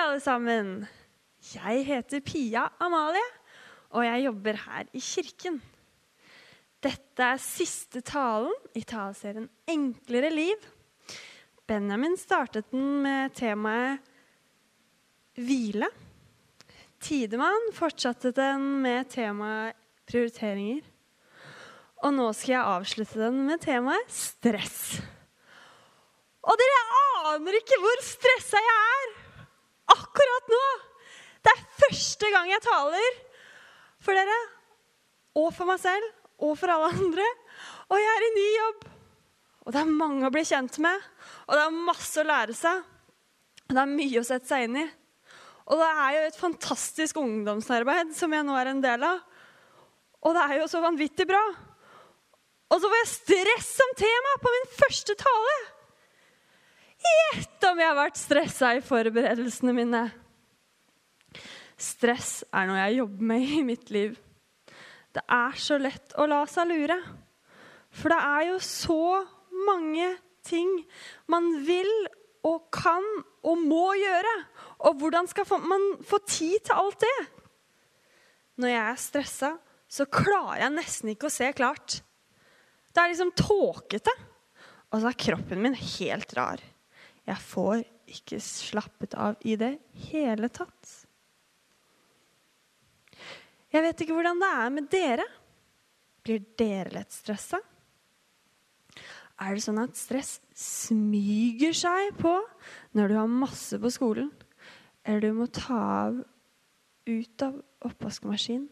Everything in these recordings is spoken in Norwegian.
alle sammen! Jeg heter Pia Amalie, og jeg jobber her i kirken. Dette er siste talen i taleserien 'Enklere liv'. Benjamin startet den med temaet hvile. Tidemann fortsatte den med temaet prioriteringer. Og nå skal jeg avslutte den med temaet stress. Og dere aner ikke hvor stressa jeg er akkurat nå! Det er første gang jeg taler for dere og for meg selv og for alle andre. Og jeg er i ny jobb. Og det er mange å bli kjent med, og det er masse å lære seg. Og det er mye å sette seg inn i. Og det er jo et fantastisk ungdomsarbeid som jeg nå er en del av. Og det er jo så vanvittig bra. Og så får jeg stress som tema på min første tale! Gjett om jeg har vært stressa i forberedelsene mine. Stress er noe jeg jobber med i mitt liv. Det er så lett å la seg lure. For det er jo så mange ting man vil og kan og må gjøre. Og hvordan skal man få tid til alt det? Når jeg er stressa, så klarer jeg nesten ikke å se klart. Det er liksom tåkete. Og så er kroppen min helt rar. Jeg får ikke slappet av i det hele tatt. Jeg vet ikke hvordan det er med dere. Blir dere lett stressa? Er det sånn at stress smyger seg på når du har masse på skolen, eller du må ta av ut av oppvaskmaskinen?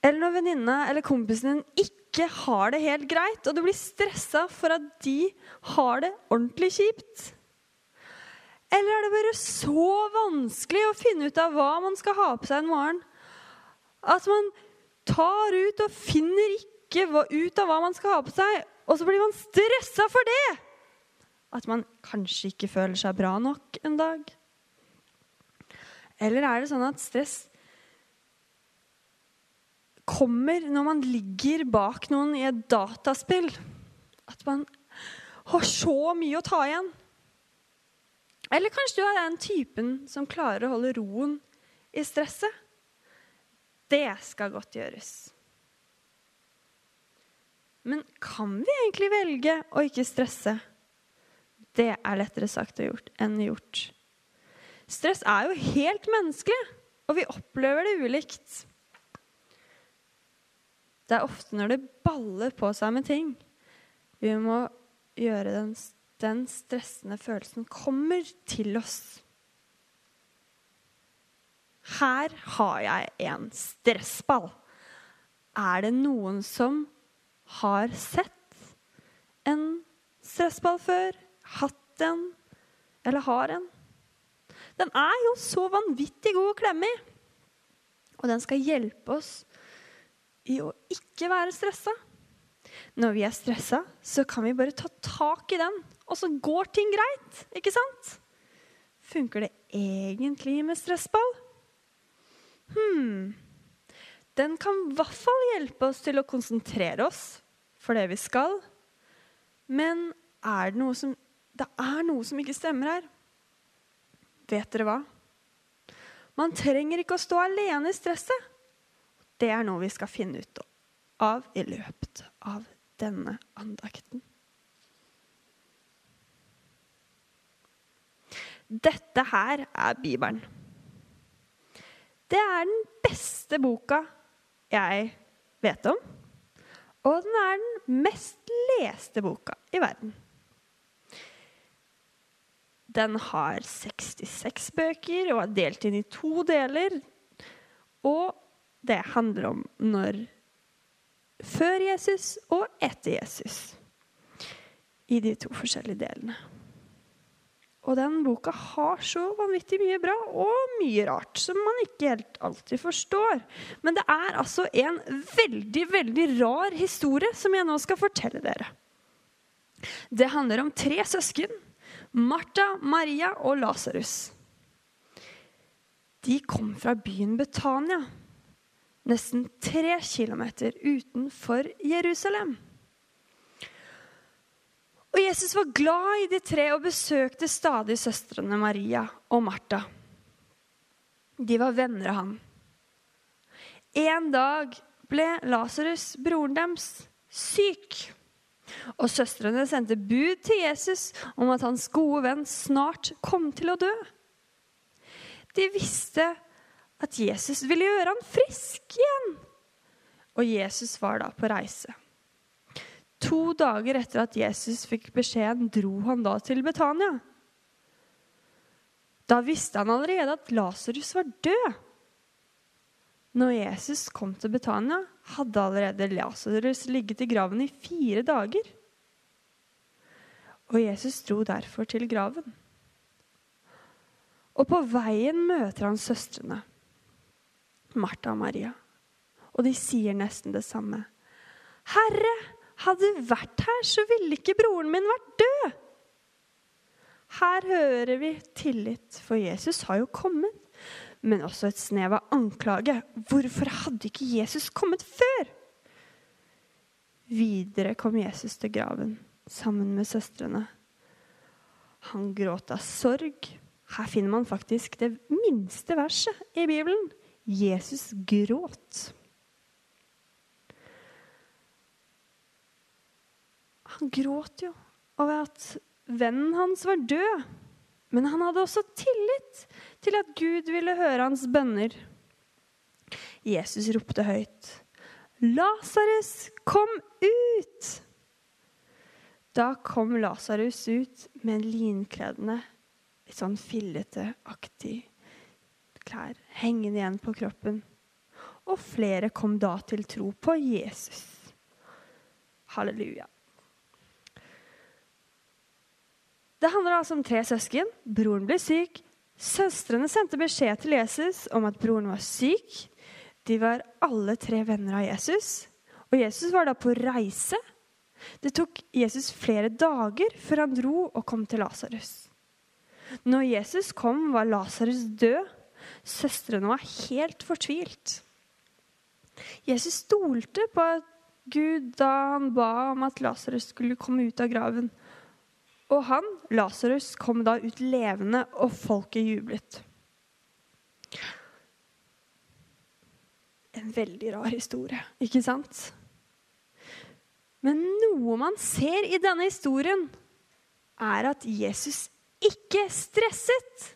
Eller når venninna eller kompisen din ikke har det helt greit, og du blir stressa for at de har det ordentlig kjipt? Eller er det bare så vanskelig å finne ut av hva man skal ha på seg en morgen, at man tar ut og finner ikke ut av hva man skal ha på seg, og så blir man stressa for det? At man kanskje ikke føler seg bra nok en dag? Eller er det sånn at stress kommer når man ligger bak noen i et dataspill. At man har så mye å ta igjen. Eller kanskje du er den typen som klarer å holde roen i stresset. Det skal godt gjøres. Men kan vi egentlig velge å ikke stresse? Det er lettere sagt gjort enn gjort. Stress er jo helt menneskelig, og vi opplever det ulikt. Det er ofte når det baller på seg med ting, vi må gjøre den, den stressende følelsen kommer til oss. Her har jeg en stressball. Er det noen som har sett en stressball før? Hatt en? Eller har en? Den er jo så vanvittig god å klemme i. Og den skal hjelpe oss i å ikke være stressa. Når vi er stressa, så kan vi bare ta tak i den, og så går ting greit. Ikke sant? Funker det egentlig med stressball? Hm Den kan i hvert fall hjelpe oss til å konsentrere oss for det vi skal. Men er det noe som Det er noe som ikke stemmer her. Vet dere hva? Man trenger ikke å stå alene i stresset. Det er noe vi skal finne ut av i løpet av denne andakten. Dette her er Bibelen. Det er den beste boka jeg vet om. Og den er den mest leste boka i verden. Den har 66 bøker og er delt inn i to deler. Og det handler om når før Jesus og etter Jesus. I de to forskjellige delene. Og den boka har så vanvittig mye bra og mye rart som man ikke helt alltid forstår. Men det er altså en veldig, veldig rar historie som jeg nå skal fortelle dere. Det handler om tre søsken. Martha, Maria og Lasarus. De kom fra byen Betania nesten tre kilometer utenfor Jerusalem. Og Jesus var glad i de tre og besøkte stadig søstrene Maria og Martha. De var venner av ham. En dag ble Lasarus, broren deres, syk. Og søstrene sendte bud til Jesus om at hans gode venn snart kom til å dø. De visste at Jesus ville gjøre han frisk igjen. Og Jesus var da på reise. To dager etter at Jesus fikk beskjeden, dro han da til Betania. Da visste han allerede at Lasarus var død. Når Jesus kom til Betania, hadde allerede Lasarus ligget i graven i fire dager. Og Jesus dro derfor til graven. Og på veien møter han søstrene, Martha og Maria. Og de sier nesten det samme. Herre, hadde du vært her, så ville ikke broren min vært død. Her hører vi tillit, for Jesus har jo kommet. Men også et snev av anklage. Hvorfor hadde ikke Jesus kommet før? Videre kom Jesus til graven sammen med søstrene. Han gråt av sorg. Her finner man faktisk det minste verset i Bibelen. Jesus gråt. Han gråt jo over at vennen hans var død. Men han hadde også tillit til at Gud ville høre hans bønner. Jesus ropte høyt. Lasarus, kom ut! Da kom Lasarus ut med en linkledende, litt sånn fillete-aktig klær hengende igjen på kroppen. Og flere kom da til tro på Jesus. Halleluja. Det handler altså om tre søsken. Broren ble syk. Søstrene sendte beskjed til Jesus om at broren var syk. De var alle tre venner av Jesus. Og Jesus var da på reise. Det tok Jesus flere dager før han dro og kom til Lasarus. Når Jesus kom, var Lasarus død. Søstrene var helt fortvilt. Jesus stolte på Gud da han ba om at Lasarus skulle komme ut av graven. Og han, Lasarus, kom da ut levende, og folket jublet. En veldig rar historie, ikke sant? Men noe man ser i denne historien, er at Jesus ikke stresset.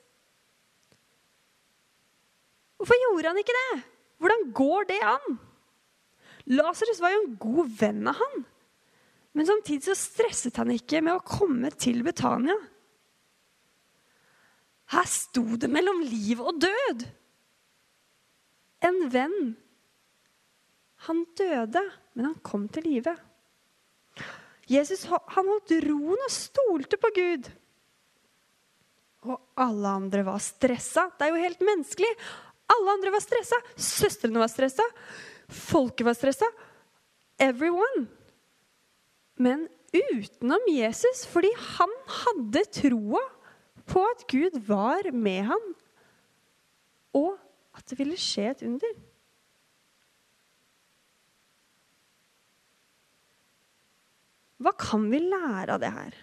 Hvorfor gjorde han ikke det? Hvordan går det an? Lasarus var jo en god venn av han. Men samtidig så stresset han ikke med å komme til Betania. Her sto det mellom liv og død. En venn. Han døde, men han kom til live. Jesus han holdt roen og stolte på Gud. Og alle andre var stressa. Det er jo helt menneskelig. Alle andre var stressa. Søstrene var stressa. Folket var stressa. Everyone men utenom Jesus, fordi han hadde troa på at Gud var med ham, og at det ville skje et under. Hva kan vi lære av det her?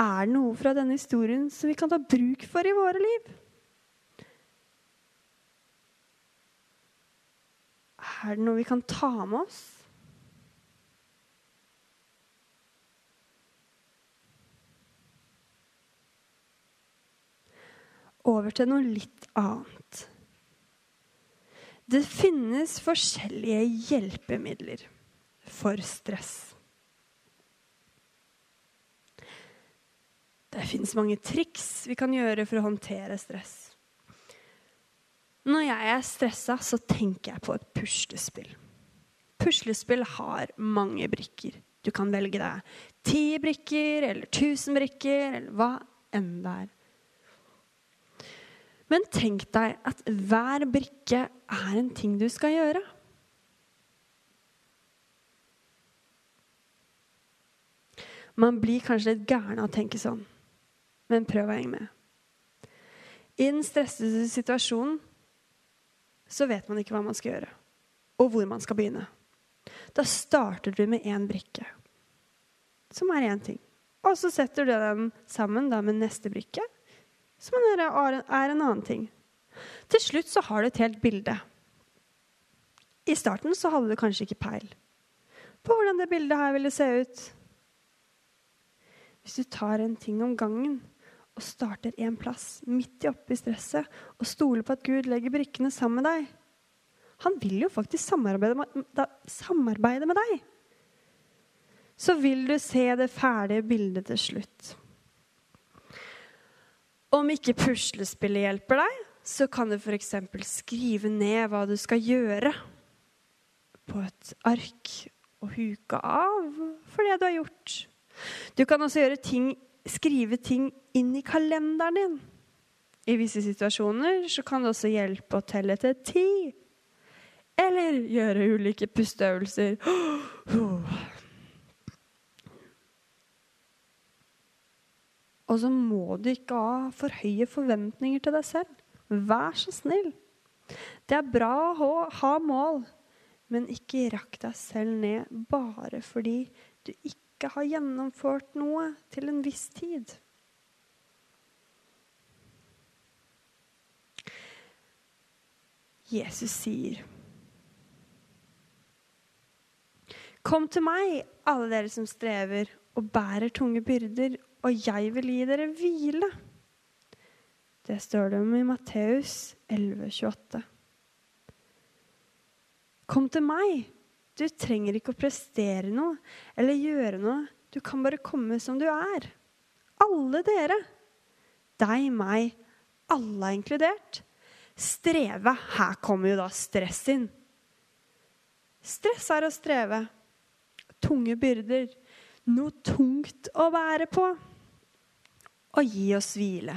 Er det noe fra denne historien som vi kan ta bruk for i våre liv? Er det noe vi kan ta med oss? Over til noe litt annet. Det finnes forskjellige hjelpemidler for stress. Det finnes mange triks vi kan gjøre for å håndtere stress. Når jeg er stressa, så tenker jeg på et puslespill. Puslespill har mange brikker. Du kan velge deg ti brikker eller tusen brikker eller hva enn det er. Men tenk deg at hver brikke er en ting du skal gjøre. Man blir kanskje litt gæren av å tenke sånn, men prøv å henge med. I den stressede situasjonen så vet man ikke hva man skal gjøre, og hvor man skal begynne. Da starter du med én brikke. som er én ting. Og så setter du den sammen med neste brikke, som er, en annen ting. Til slutt så har du et helt bilde. I starten så hadde du kanskje ikke peil på hvordan det bildet her ville se ut. Hvis du tar en ting om gangen og starter én plass, midt i oppi stresset, og stoler på at Gud legger brikkene sammen med deg Han vil jo faktisk samarbeide med, samarbeide med deg. Så vil du se det ferdige bildet til slutt. Om ikke puslespillet hjelper deg, så kan du f.eks. skrive ned hva du skal gjøre på et ark og huke av for det du har gjort. Du kan også ting, skrive ting inn i kalenderen din. I visse situasjoner så kan det også hjelpe å telle til ti. Eller gjøre ulike pusteøvelser. Og så må du ikke ha for høye forventninger til deg selv. Vær så snill. Det er bra å ha mål, men ikke rakk deg selv ned bare fordi du ikke har gjennomført noe til en viss tid. Jesus sier Kom til meg, alle dere som strever og bærer tunge byrder, og jeg vil gi dere hvile. Det står det om i Matteus 11,28. Kom til meg. Du trenger ikke å prestere noe eller gjøre noe. Du kan bare komme som du er. Alle dere. Deg, meg, alle er inkludert. Streve. Her kommer jo da stress inn. Stress er å streve. Tunge byrder. Noe tungt å være på. Og gi oss hvile.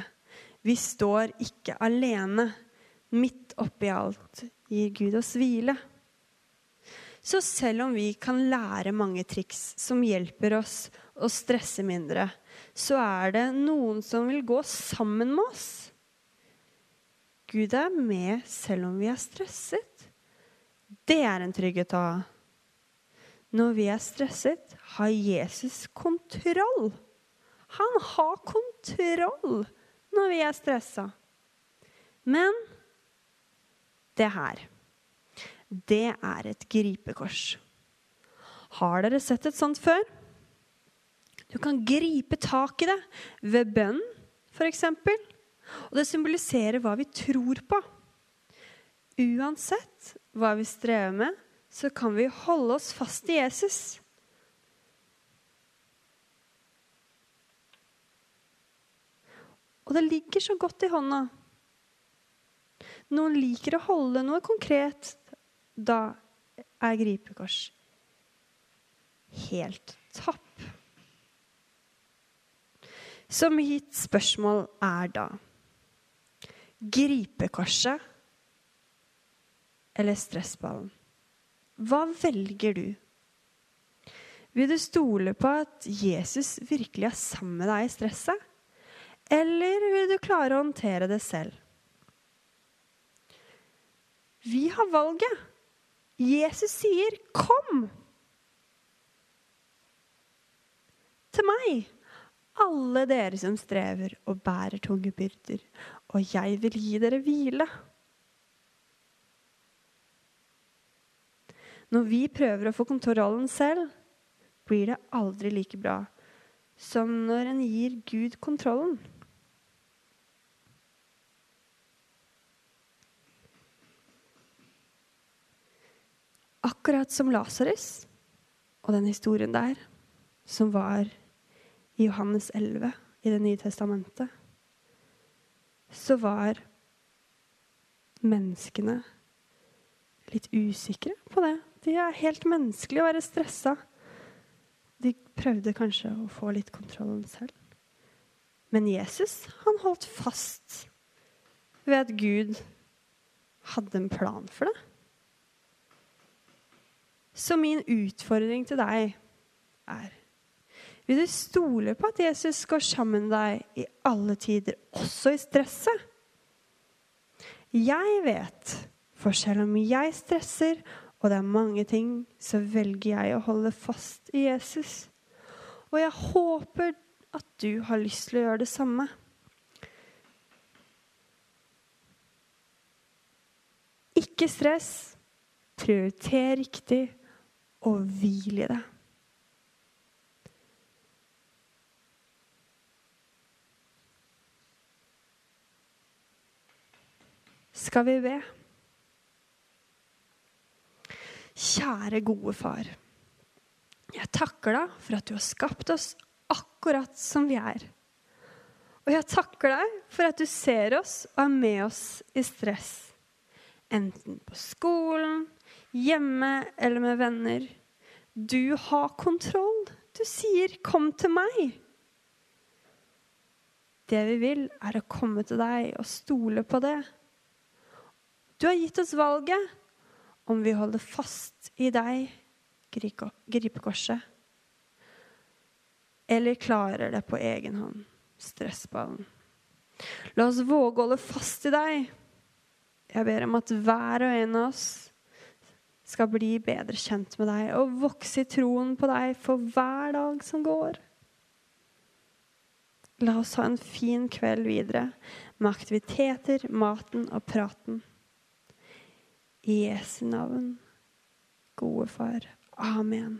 Vi står ikke alene. Midt oppi alt gir Gud oss hvile. Så selv om vi kan lære mange triks som hjelper oss å stresse mindre, så er det noen som vil gå sammen med oss. Gud er med selv om vi er stresset. Det er en trygghet å ha. Når vi er stresset, har Jesus kontroll. Han har kontroll når vi er stressa. Men det her, det er et gripekors. Har dere sett et sånt før? Du kan gripe tak i det ved bønn, f.eks. Og det symboliserer hva vi tror på. Uansett hva vi strever med, så kan vi holde oss fast i Jesus. Det ligger så godt i hånda. Noen liker å holde noe konkret. Da er gripekors helt tapp. Så mitt spørsmål er da Gripekorset eller stressballen? Hva velger du? Vil du stole på at Jesus virkelig er sammen med deg i stresset? Eller vil du klare å håndtere det selv? Vi har valget. Jesus sier 'kom'. Til meg, alle dere som strever og bærer tunge byrder, og jeg vil gi dere hvile. Når vi prøver å få kontrollen selv, blir det aldri like bra som når en gir Gud kontrollen. Akkurat som Lasarus og den historien der, som var i Johannes 11 i Det nye testamentet, så var menneskene litt usikre på det. De er helt menneskelige å være stressa. De prøvde kanskje å få litt kontrollen selv. Men Jesus, han holdt fast ved at Gud hadde en plan for det. Så min utfordring til deg er Vil du stole på at Jesus går sammen med deg i alle tider, også i stresset? Jeg vet, for selv om jeg stresser, og det er mange ting, så velger jeg å holde fast i Jesus. Og jeg håper at du har lyst til å gjøre det samme. Ikke stress. Prioriter riktig, og hvil i det. Skal vi be? Kjære, gode far. Jeg takker deg for at du har skapt oss akkurat som vi er. Og jeg takker deg for at du ser oss og er med oss i stress. Enten på skolen, hjemme eller med venner. Du har kontroll. Du sier 'kom til meg'. Det vi vil, er å komme til deg og stole på det. Du har gitt oss valget om vi holder fast i deg, gripekorset, eller klarer det på egen hånd, stressballen. La oss våge å holde fast i deg. Jeg ber om at hver og en av oss skal bli bedre kjent med deg og vokse i troen på deg for hver dag som går. La oss ha en fin kveld videre med aktiviteter, maten og praten. I Jesu navn, gode far. Amen.